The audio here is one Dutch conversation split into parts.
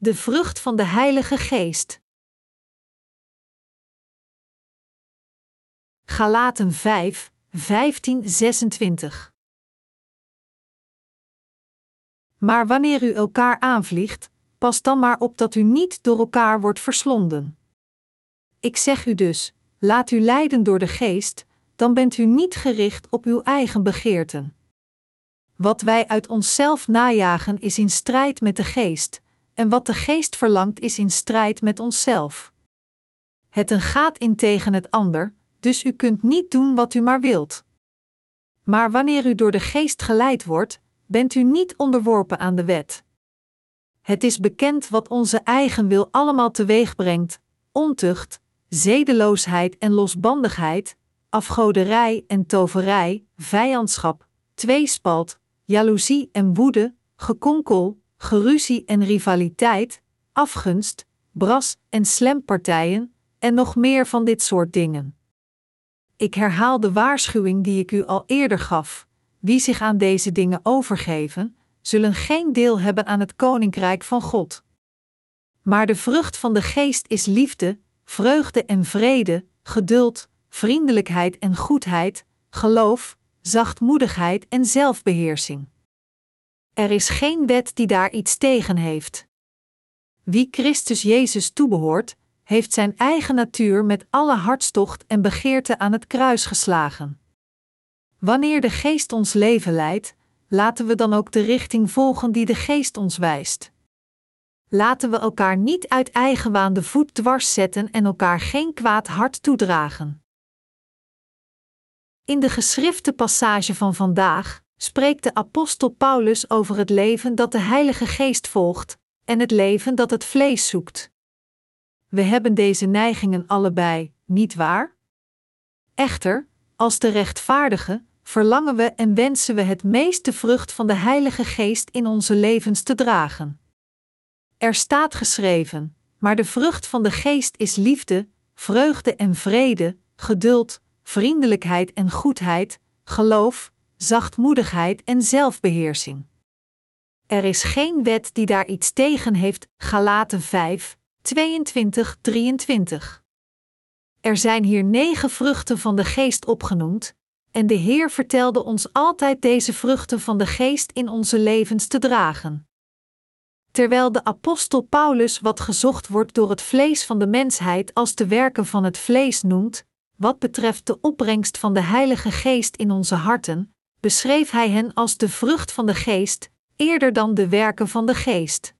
De vrucht van de Heilige Geest. Galaten 5, 15, 26. Maar wanneer u elkaar aanvliegt, pas dan maar op dat u niet door elkaar wordt verslonden. Ik zeg u dus: laat u leiden door de geest, dan bent u niet gericht op uw eigen begeerten. Wat wij uit onszelf najagen is in strijd met de geest, en wat de geest verlangt is in strijd met onszelf. Het een gaat in tegen het ander, dus u kunt niet doen wat u maar wilt. Maar wanneer u door de geest geleid wordt, bent u niet onderworpen aan de wet. Het is bekend wat onze eigen wil allemaal teweeg brengt: ontucht, zedeloosheid en losbandigheid, afgoderij en toverij, vijandschap, tweespalt, jaloezie en woede, gekonkel, geruzie en rivaliteit, afgunst, bras en slempartijen, en nog meer van dit soort dingen. Ik herhaal de waarschuwing die ik u al eerder gaf: wie zich aan deze dingen overgeven, zullen geen deel hebben aan het koninkrijk van God. Maar de vrucht van de geest is liefde, vreugde en vrede, geduld, vriendelijkheid en goedheid, geloof, zachtmoedigheid en zelfbeheersing. Er is geen wet die daar iets tegen heeft. Wie Christus Jezus toebehoort, heeft zijn eigen natuur met alle hartstocht en begeerte aan het kruis geslagen. Wanneer de Geest ons leven leidt, laten we dan ook de richting volgen die de Geest ons wijst. Laten we elkaar niet uit eigenwaan de voet dwars zetten en elkaar geen kwaad hart toedragen. In de geschrifte passage van vandaag spreekt de apostel Paulus over het leven dat de Heilige Geest volgt en het leven dat het vlees zoekt. We hebben deze neigingen allebei, niet waar? Echter, als de rechtvaardige, verlangen we en wensen we het meeste vrucht van de Heilige Geest in onze levens te dragen. Er staat geschreven: maar de vrucht van de Geest is liefde, vreugde en vrede, geduld, vriendelijkheid en goedheid, geloof, zachtmoedigheid en zelfbeheersing. Er is geen wet die daar iets tegen heeft. Galaten 5, 22, 23. Er zijn hier negen vruchten van de geest opgenoemd, en de Heer vertelde ons altijd deze vruchten van de geest in onze levens te dragen. Terwijl de apostel Paulus wat gezocht wordt door het vlees van de mensheid als de werken van het vlees noemt, wat betreft de opbrengst van de Heilige Geest in onze harten, beschreef hij hen als de vrucht van de Geest, eerder dan de werken van de Geest.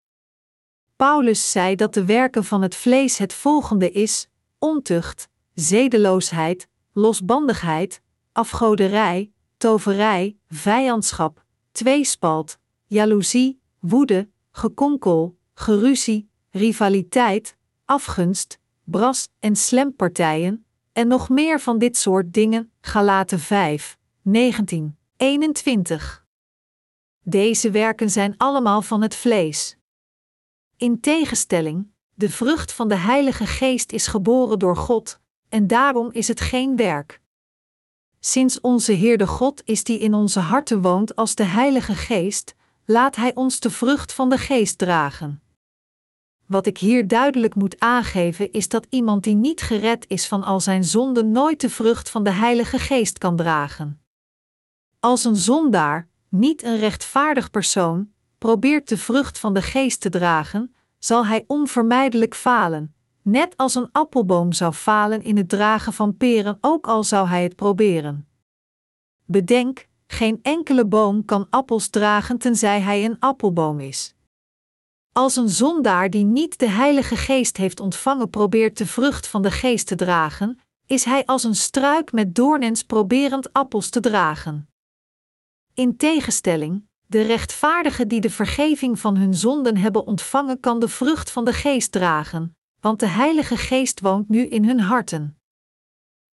Paulus zei dat de werken van het vlees het volgende is: ontucht, zedeloosheid, losbandigheid, afgoderij, toverij, vijandschap, tweespalt, jaloezie, woede, gekonkel, geruzie, rivaliteit, afgunst, bras en slempartijen, en nog meer van dit soort dingen. Galaten 5, 19, 21. Deze werken zijn allemaal van het vlees. In tegenstelling, de vrucht van de Heilige Geest is geboren door God, en daarom is het geen werk. Sinds onze Heer de God is die in onze harten woont als de Heilige Geest, laat Hij ons de vrucht van de Geest dragen. Wat ik hier duidelijk moet aangeven is dat iemand die niet gered is van al zijn zonden nooit de vrucht van de Heilige Geest kan dragen. Als een zondaar, niet een rechtvaardig persoon, probeert de vrucht van de Geest te dragen, zal hij onvermijdelijk falen, net als een appelboom zou falen in het dragen van peren, ook al zou hij het proberen. Bedenk, geen enkele boom kan appels dragen tenzij hij een appelboom is. Als een zondaar die niet de Heilige Geest heeft ontvangen probeert de vrucht van de Geest te dragen, is hij als een struik met doornens proberend appels te dragen. In tegenstelling, de rechtvaardigen die de vergeving van hun zonden hebben ontvangen, kan de vrucht van de Geest dragen, want de Heilige Geest woont nu in hun harten.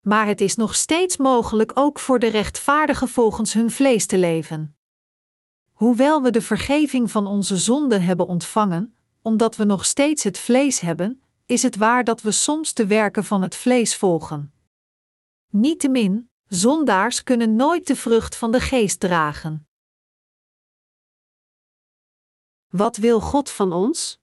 Maar het is nog steeds mogelijk ook voor de rechtvaardigen volgens hun vlees te leven. Hoewel we de vergeving van onze zonden hebben ontvangen, omdat we nog steeds het vlees hebben, is het waar dat we soms de werken van het vlees volgen. Niettemin, zondaars kunnen nooit de vrucht van de geest dragen. Wat wil God van ons?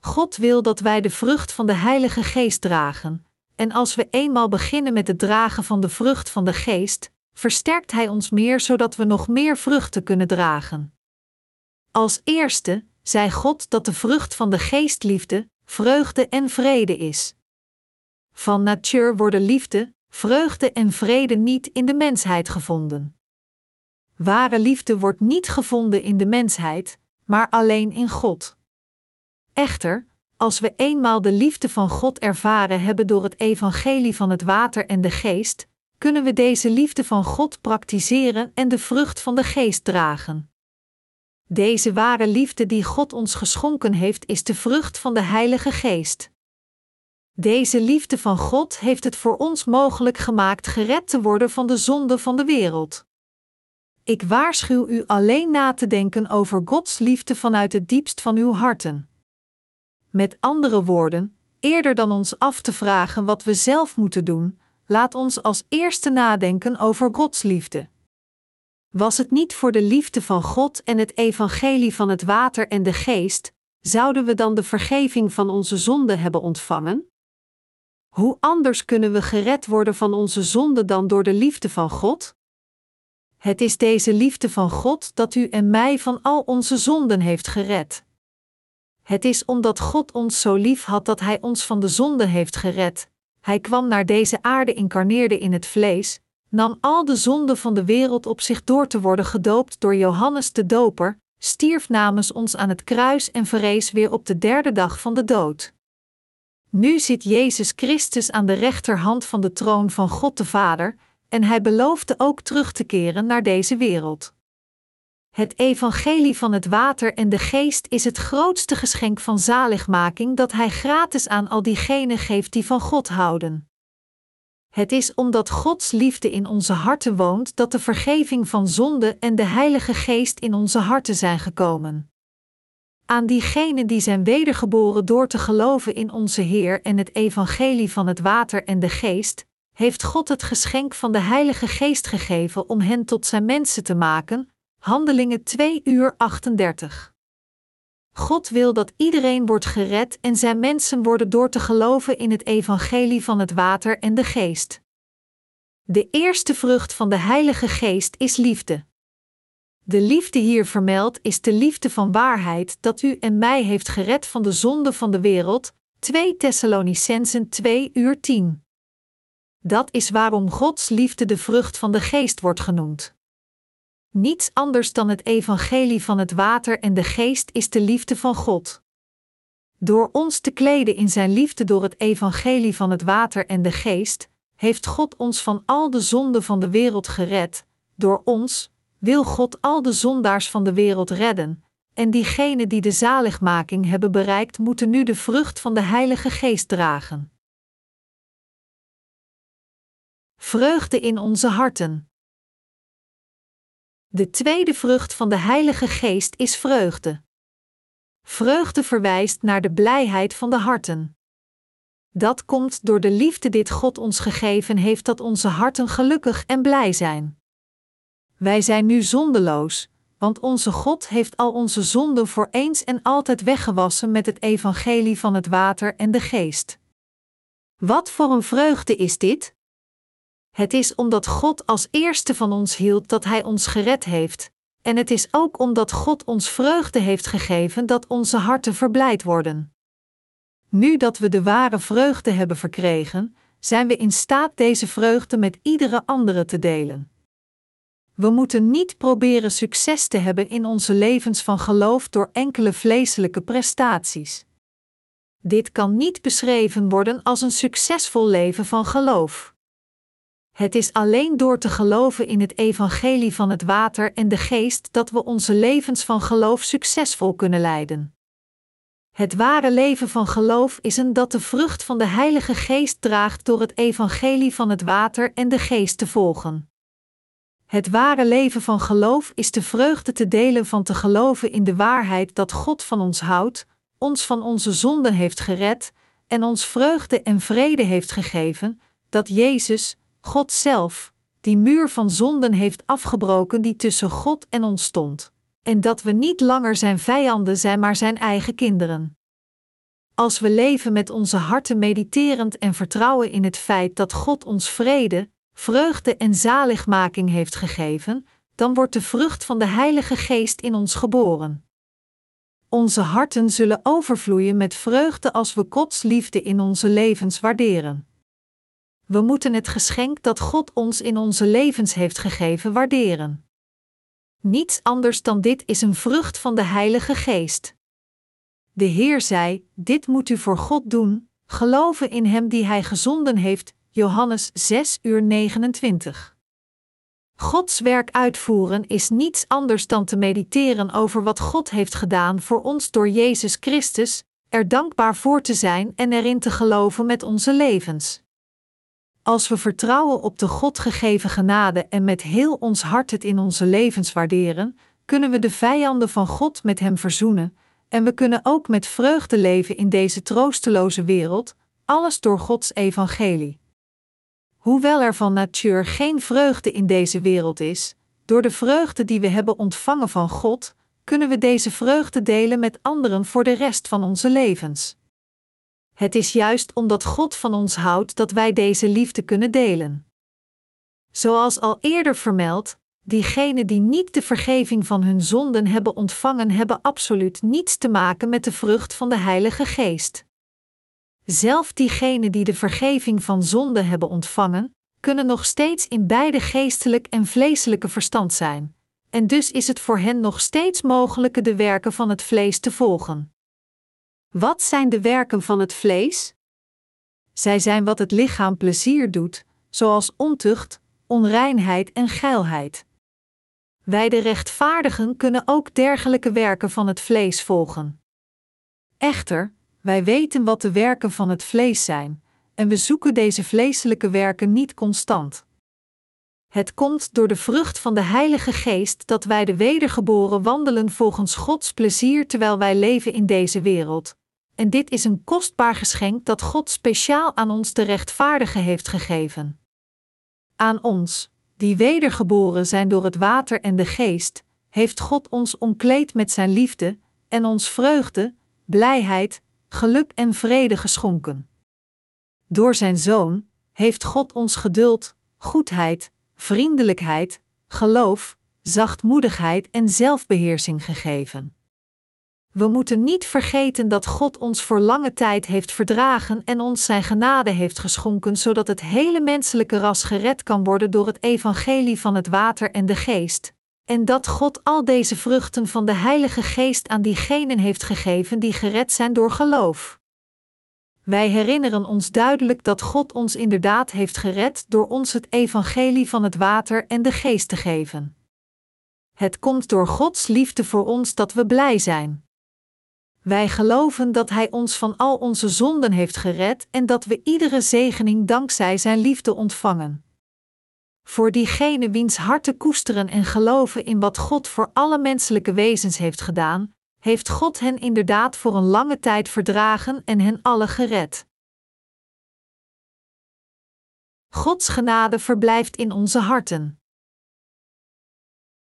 God wil dat wij de vrucht van de Heilige Geest dragen, en als we eenmaal beginnen met het dragen van de vrucht van de Geest, versterkt Hij ons meer zodat we nog meer vruchten kunnen dragen. Als eerste zei God dat de vrucht van de Geest liefde, vreugde en vrede is. Van natuur worden liefde, vreugde en vrede niet in de mensheid gevonden. Ware liefde wordt niet gevonden in de mensheid, maar alleen in God. Echter, als we eenmaal de liefde van God ervaren hebben door het evangelie van het water en de geest, kunnen we deze liefde van God praktiseren en de vrucht van de geest dragen. Deze ware liefde die God ons geschonken heeft, is de vrucht van de Heilige Geest. Deze liefde van God heeft het voor ons mogelijk gemaakt gered te worden van de zonde van de wereld. Ik waarschuw u alleen na te denken over Gods liefde vanuit het diepst van uw harten. Met andere woorden, eerder dan ons af te vragen wat we zelf moeten doen, laat ons als eerste nadenken over Gods liefde. Was het niet voor de liefde van God en het evangelie van het water en de geest, zouden we dan de vergeving van onze zonden hebben ontvangen? Hoe anders kunnen we gered worden van onze zonde dan door de liefde van God? Het is deze liefde van God dat u en mij van al onze zonden heeft gered. Het is omdat God ons zo lief had dat Hij ons van de zonde heeft gered. Hij kwam naar deze aarde, incarneerde in het vlees, nam al de zonden van de wereld op zich door te worden gedoopt door Johannes de Doper, stierf namens ons aan het kruis en verrees weer op de derde dag van de dood. Nu zit Jezus Christus aan de rechterhand van de troon van God de Vader, en hij beloofde ook terug te keren naar deze wereld. Het evangelie van het water en de geest is het grootste geschenk van zaligmaking dat hij gratis aan al diegenen geeft die van God houden. Het is omdat Gods liefde in onze harten woont dat de vergeving van zonde en de Heilige Geest in onze harten zijn gekomen. Aan diegenen die zijn wedergeboren door te geloven in onze Heer en het evangelie van het water en de geest, heeft God het geschenk van de Heilige Geest gegeven om hen tot zijn mensen te maken. Handelingen 2 uur 38. God wil dat iedereen wordt gered en zijn mensen worden door te geloven in het evangelie van het water en de geest. De eerste vrucht van de Heilige Geest is liefde. De liefde hier vermeld is de liefde van waarheid dat u en mij heeft gered van de zonde van de wereld. 2 Thessalonicensen 2 uur 10. Dat is waarom Gods liefde de vrucht van de geest wordt genoemd. Niets anders dan het evangelie van het water en de geest is de liefde van God. Door ons te kleden in zijn liefde door het evangelie van het water en de geest, heeft God ons van al de zonden van de wereld gered. Door ons wil God al de zondaars van de wereld redden, en diegenen die de zaligmaking hebben bereikt, moeten nu de vrucht van de Heilige Geest dragen. Vreugde in onze harten. De tweede vrucht van de Heilige Geest is vreugde. Vreugde verwijst naar de blijheid van de harten. Dat komt door de liefde dit God ons gegeven heeft dat onze harten gelukkig en blij zijn. Wij zijn nu zondeloos, want onze God heeft al onze zonden voor eens en altijd weggewassen met het evangelie van het water en de geest. Wat voor een vreugde is dit? Het is omdat God als eerste van ons hield dat Hij ons gered heeft, en het is ook omdat God ons vreugde heeft gegeven dat onze harten verblijd worden. Nu dat we de ware vreugde hebben verkregen, zijn we in staat deze vreugde met iedere andere te delen. We moeten niet proberen succes te hebben in onze levens van geloof door enkele vleeselijke prestaties. Dit kan niet beschreven worden als een succesvol leven van geloof. Het is alleen door te geloven in het evangelie van het water en de geest dat we onze levens van geloof succesvol kunnen leiden. Het ware leven van geloof is een dat de vrucht van de Heilige Geest draagt door het evangelie van het water en de geest te volgen. Het ware leven van geloof is de vreugde te delen van te geloven in de waarheid dat God van ons houdt, ons van onze zonden heeft gered en ons vreugde en vrede heeft gegeven, dat Jezus, God zelf, die muur van zonden heeft afgebroken die tussen God en ons stond, en dat we niet langer zijn vijanden zijn, maar zijn eigen kinderen. Als we leven met onze harten mediterend en vertrouwen in het feit dat God ons vrede, vreugde en zaligmaking heeft gegeven, dan wordt de vrucht van de Heilige Geest in ons geboren. Onze harten zullen overvloeien met vreugde als we Gods liefde in onze levens waarderen. We moeten het geschenk dat God ons in onze levens heeft gegeven waarderen. Niets anders dan dit is een vrucht van de Heilige Geest. De Heer zei: Dit moet u voor God doen, geloven in Hem die Hij gezonden heeft. Johannes 6 uur 29. Gods werk uitvoeren is niets anders dan te mediteren over wat God heeft gedaan voor ons door Jezus Christus, er dankbaar voor te zijn en erin te geloven met onze levens. Als we vertrouwen op de God gegeven genade en met heel ons hart het in onze levens waarderen, kunnen we de vijanden van God met Hem verzoenen, en we kunnen ook met vreugde leven in deze troosteloze wereld, alles door Gods evangelie. Hoewel er van natuur geen vreugde in deze wereld is, door de vreugde die we hebben ontvangen van God, kunnen we deze vreugde delen met anderen voor de rest van onze levens. Het is juist omdat God van ons houdt dat wij deze liefde kunnen delen. Zoals al eerder vermeld, diegenen die niet de vergeving van hun zonden hebben ontvangen, hebben absoluut niets te maken met de vrucht van de Heilige Geest. Zelf diegenen die de vergeving van zonde hebben ontvangen, kunnen nog steeds in beide geestelijk en vleeselijke verstand zijn, en dus is het voor hen nog steeds mogelijk de werken van het vlees te volgen. Wat zijn de werken van het vlees? Zij zijn wat het lichaam plezier doet, zoals ontucht, onreinheid en geilheid. Wij de rechtvaardigen kunnen ook dergelijke werken van het vlees volgen. Echter, wij weten wat de werken van het vlees zijn, en we zoeken deze vleeselijke werken niet constant. Het komt door de vrucht van de Heilige Geest dat wij de wedergeboren wandelen volgens Gods plezier terwijl wij leven in deze wereld. En dit is een kostbaar geschenk dat God speciaal aan ons de rechtvaardige heeft gegeven. Aan ons, die wedergeboren zijn door het water en de geest, heeft God ons omkleed met zijn liefde en ons vreugde, blijheid, geluk en vrede geschonken. Door zijn Zoon heeft God ons geduld, goedheid, vriendelijkheid, geloof, zachtmoedigheid en zelfbeheersing gegeven. We moeten niet vergeten dat God ons voor lange tijd heeft verdragen en ons zijn genade heeft geschonken, zodat het hele menselijke ras gered kan worden door het evangelie van het water en de geest. En dat God al deze vruchten van de Heilige Geest aan diegenen heeft gegeven die gered zijn door geloof. Wij herinneren ons duidelijk dat God ons inderdaad heeft gered door ons het evangelie van het water en de geest te geven. Het komt door Gods liefde voor ons dat we blij zijn. Wij geloven dat Hij ons van al onze zonden heeft gered en dat we iedere zegening dankzij Zijn liefde ontvangen. Voor diegenen wiens harten koesteren en geloven in wat God voor alle menselijke wezens heeft gedaan, heeft God hen inderdaad voor een lange tijd verdragen en hen alle gered. Gods genade verblijft in onze harten.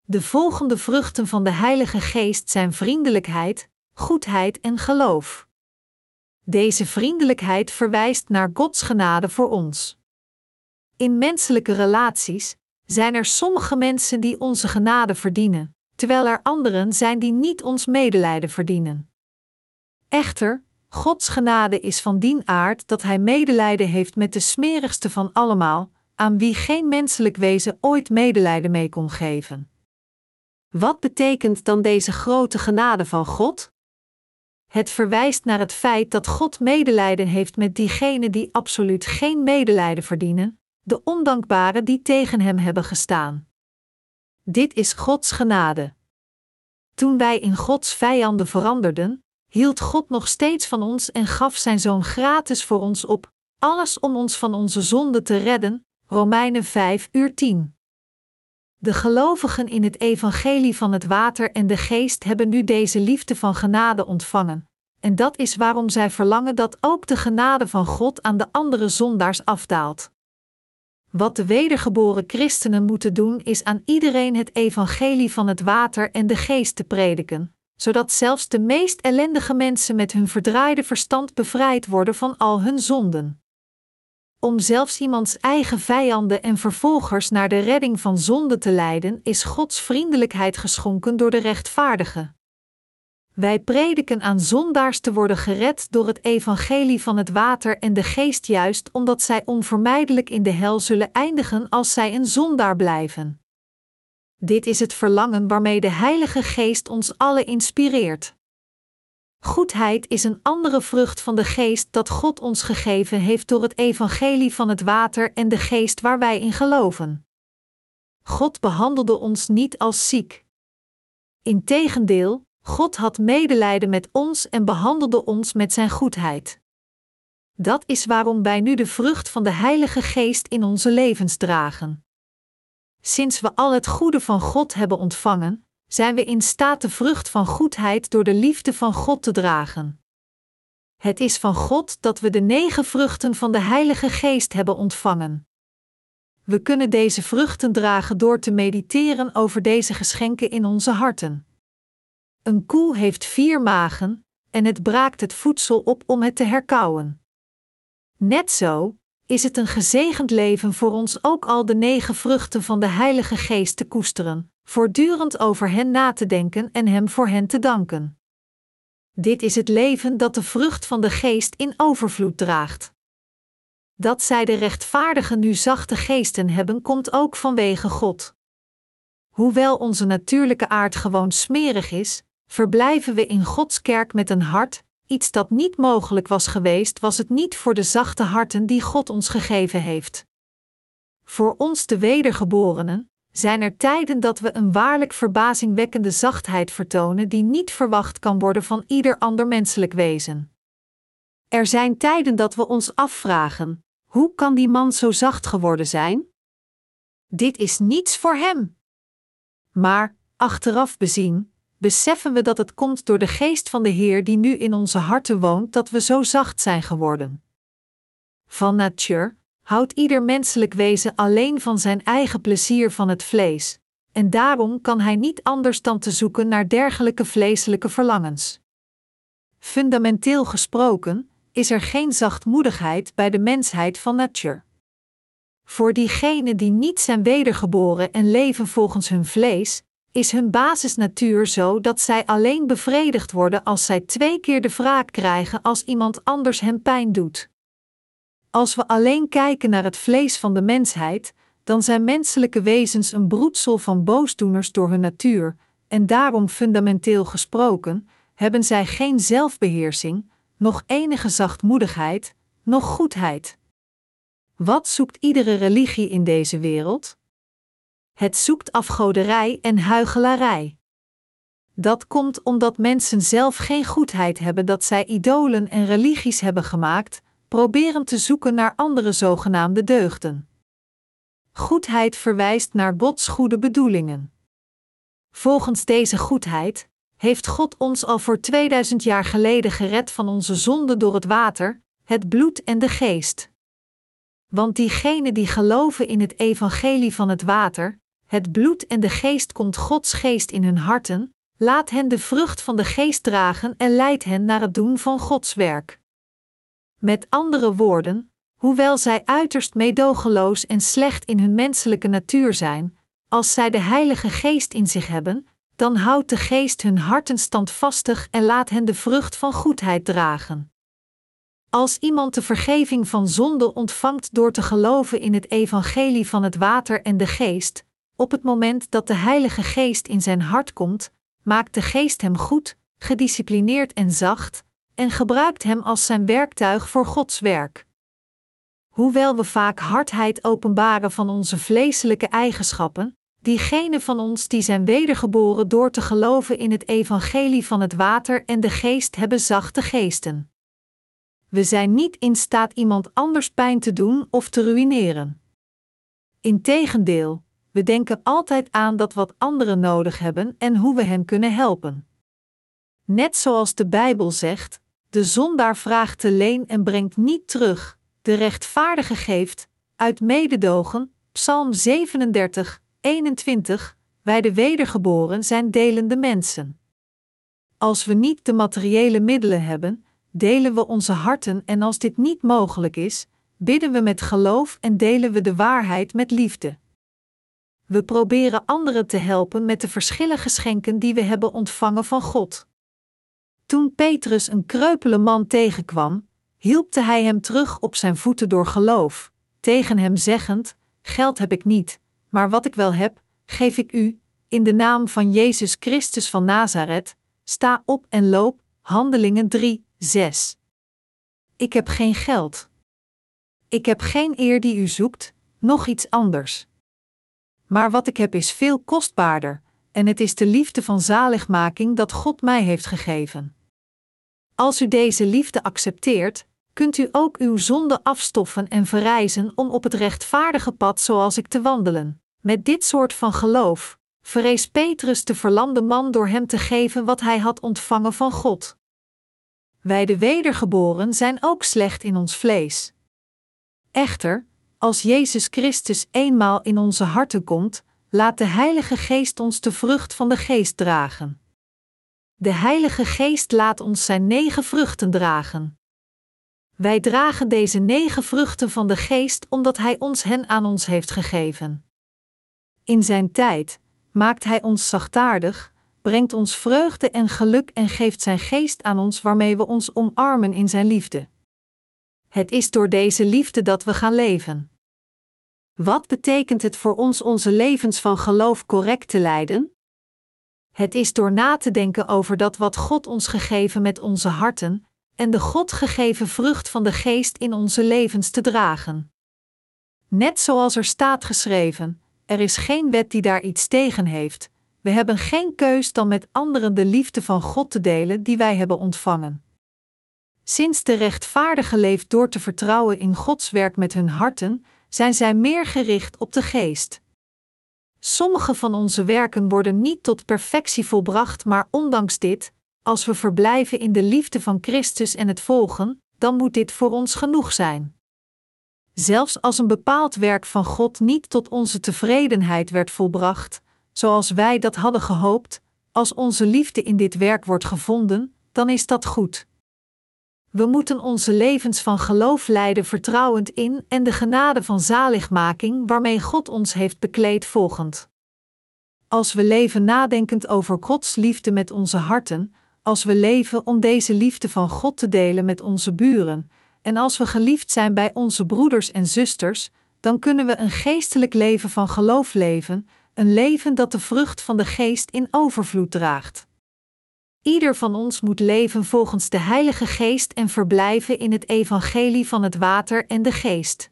De volgende vruchten van de Heilige Geest zijn vriendelijkheid, goedheid en geloof. Deze vriendelijkheid verwijst naar Gods genade voor ons. In menselijke relaties zijn er sommige mensen die onze genade verdienen, terwijl er anderen zijn die niet ons medelijden verdienen. Echter, Gods genade is van dien aard dat Hij medelijden heeft met de smerigste van allemaal, aan wie geen menselijk wezen ooit medelijden mee kon geven. Wat betekent dan deze grote genade van God? Het verwijst naar het feit dat God medelijden heeft met diegenen die absoluut geen medelijden verdienen, de ondankbaren die tegen Hem hebben gestaan. Dit is Gods genade. Toen wij in Gods vijanden veranderden, hield God nog steeds van ons en gaf Zijn Zoon gratis voor ons op, alles om ons van onze zonde te redden. Romeinen 5 uur 10. De gelovigen in het evangelie van het water en de geest hebben nu deze liefde van genade ontvangen. En dat is waarom zij verlangen dat ook de genade van God aan de andere zondaars afdaalt. Wat de wedergeboren christenen moeten doen is aan iedereen het evangelie van het water en de geest te prediken, zodat zelfs de meest ellendige mensen met hun verdraaide verstand bevrijd worden van al hun zonden. Om zelfs iemands eigen vijanden en vervolgers naar de redding van zonde te leiden, is Gods vriendelijkheid geschonken door de rechtvaardige. Wij prediken aan zondaars te worden gered door het evangelie van het water en de geest juist omdat zij onvermijdelijk in de hel zullen eindigen als zij een zondaar blijven. Dit is het verlangen waarmee de Heilige Geest ons allen inspireert. Goedheid is een andere vrucht van de geest dat God ons gegeven heeft door het evangelie van het water en de geest waar wij in geloven. God behandelde ons niet als ziek. Integendeel, God had medelijden met ons en behandelde ons met zijn goedheid. Dat is waarom wij nu de vrucht van de Heilige Geest in onze levens dragen. Sinds we al het goede van God hebben ontvangen, zijn we in staat de vrucht van goedheid door de liefde van God te dragen. Het is van God dat we de negen vruchten van de Heilige Geest hebben ontvangen. We kunnen deze vruchten dragen door te mediteren over deze geschenken in onze harten. Een koe heeft vier magen, en het braakt het voedsel op om het te herkauwen. Net zo is het een gezegend leven voor ons ook al de negen vruchten van de Heilige Geest te koesteren, voortdurend over hen na te denken en Hem voor hen te danken. Dit is het leven dat de vrucht van de Geest in overvloed draagt. Dat zij de rechtvaardigen nu zachte geesten hebben, komt ook vanwege God. Hoewel onze natuurlijke aard gewoon smerig is, verblijven we in Gods kerk met een hart, iets dat niet mogelijk was geweest, was het niet voor de zachte harten die God ons gegeven heeft. Voor ons de wedergeborenen zijn er tijden dat we een waarlijk verbazingwekkende zachtheid vertonen die niet verwacht kan worden van ieder ander menselijk wezen. Er zijn tijden dat we ons afvragen: hoe kan die man zo zacht geworden zijn? Dit is niets voor hem. Maar, achteraf bezien, beseffen we dat het komt door de geest van de Heer die nu in onze harten woont dat we zo zacht zijn geworden. Van nature houdt ieder menselijk wezen alleen van zijn eigen plezier van het vlees, en daarom kan hij niet anders dan te zoeken naar dergelijke vleeselijke verlangens. Fundamenteel gesproken is er geen zachtmoedigheid bij de mensheid van nature. Voor diegenen die niet zijn wedergeboren en leven volgens hun vlees, is hun basisnatuur zo dat zij alleen bevredigd worden als zij twee keer de wraak krijgen als iemand anders hen pijn doet. Als we alleen kijken naar het vlees van de mensheid, dan zijn menselijke wezens een broedsel van boosdoeners door hun natuur, en daarom fundamenteel gesproken, hebben zij geen zelfbeheersing, nog enige zachtmoedigheid, nog goedheid. Wat zoekt iedere religie in deze wereld? Het zoekt afgoderij en huichelarij. Dat komt omdat mensen zelf geen goedheid hebben dat zij idolen en religies hebben gemaakt, proberen te zoeken naar andere zogenaamde deugden. Goedheid verwijst naar Gods goede bedoelingen. Volgens deze goedheid heeft God ons al voor 2000 jaar geleden gered van onze zonde door het water, het bloed en de geest. Want diegenen die geloven in het evangelie van het water, het bloed en de geest komt Gods geest in hun harten, laat hen de vrucht van de geest dragen en leidt hen naar het doen van Gods werk. Met andere woorden, hoewel zij uiterst meedogenloos en slecht in hun menselijke natuur zijn, als zij de Heilige Geest in zich hebben, dan houdt de Geest hun harten standvastig en laat hen de vrucht van goedheid dragen. Als iemand de vergeving van zonde ontvangt door te geloven in het evangelie van het water en de geest, op het moment dat de Heilige Geest in zijn hart komt, maakt de Geest hem goed, gedisciplineerd en zacht, en gebruikt hem als zijn werktuig voor Gods werk. Hoewel we vaak hardheid openbaren van onze vleeselijke eigenschappen, diegenen van ons die zijn wedergeboren door te geloven in het evangelie van het water en de geest hebben zachte geesten. We zijn niet in staat iemand anders pijn te doen of te ruïneren. Integendeel, we denken altijd aan dat wat anderen nodig hebben en hoe we hen kunnen helpen. Net zoals de Bijbel zegt: de zondaar vraagt te leen en brengt niet terug, de rechtvaardige geeft, uit mededogen, Psalm 37, 21, wij de wedergeboren zijn delende mensen. Als we niet de materiële middelen hebben, delen we onze harten en als dit niet mogelijk is, bidden we met geloof en delen we de waarheid met liefde. We proberen anderen te helpen met de verschillende geschenken die we hebben ontvangen van God. Toen Petrus een kreupele man tegenkwam, hielpte hij hem terug op zijn voeten door geloof, tegen hem zeggend: Geld heb ik niet, maar wat ik wel heb, geef ik u, in de naam van Jezus Christus van Nazareth, sta op en loop. Handelingen 3, 6. Ik heb geen geld. Ik heb geen eer die u zoekt, nog iets anders. Maar wat ik heb is veel kostbaarder, en het is de liefde van zaligmaking dat God mij heeft gegeven. Als u deze liefde accepteert, kunt u ook uw zonde afstoffen en verrijzen om op het rechtvaardige pad zoals ik te wandelen. Met dit soort van geloof verrees Petrus de verlamde man door hem te geven wat hij had ontvangen van God. Wij de wedergeboren zijn ook slecht in ons vlees. Echter, als Jezus Christus eenmaal in onze harten komt, laat de Heilige Geest ons de vrucht van de Geest dragen. De Heilige Geest laat ons zijn negen vruchten dragen. Wij dragen deze negen vruchten van de Geest omdat Hij ons hen aan ons heeft gegeven. In Zijn tijd maakt Hij ons zachtaardig, brengt ons vreugde en geluk en geeft Zijn Geest aan ons waarmee we ons omarmen in Zijn liefde. Het is door deze liefde dat we gaan leven. Wat betekent het voor ons onze levens van geloof correct te leiden? Het is door na te denken over dat wat God ons gegeven met onze harten en de God gegeven vrucht van de geest in onze levens te dragen. Net zoals er staat geschreven: er is geen wet die daar iets tegen heeft. We hebben geen keus dan met anderen de liefde van God te delen die wij hebben ontvangen. Sinds de rechtvaardige leeft door te vertrouwen in Gods werk met hun harten, zijn zij meer gericht op de geest. Sommige van onze werken worden niet tot perfectie volbracht, maar ondanks dit, als we verblijven in de liefde van Christus en het volgen, dan moet dit voor ons genoeg zijn. Zelfs als een bepaald werk van God niet tot onze tevredenheid werd volbracht, zoals wij dat hadden gehoopt, als onze liefde in dit werk wordt gevonden, dan is dat goed. We moeten onze levens van geloof leiden vertrouwend in en de genade van zaligmaking waarmee God ons heeft bekleed volgend. Als we leven nadenkend over Gods liefde met onze harten, als we leven om deze liefde van God te delen met onze buren, en als we geliefd zijn bij onze broeders en zusters, dan kunnen we een geestelijk leven van geloof leven, een leven dat de vrucht van de geest in overvloed draagt. Ieder van ons moet leven volgens de Heilige Geest en verblijven in het evangelie van het water en de geest.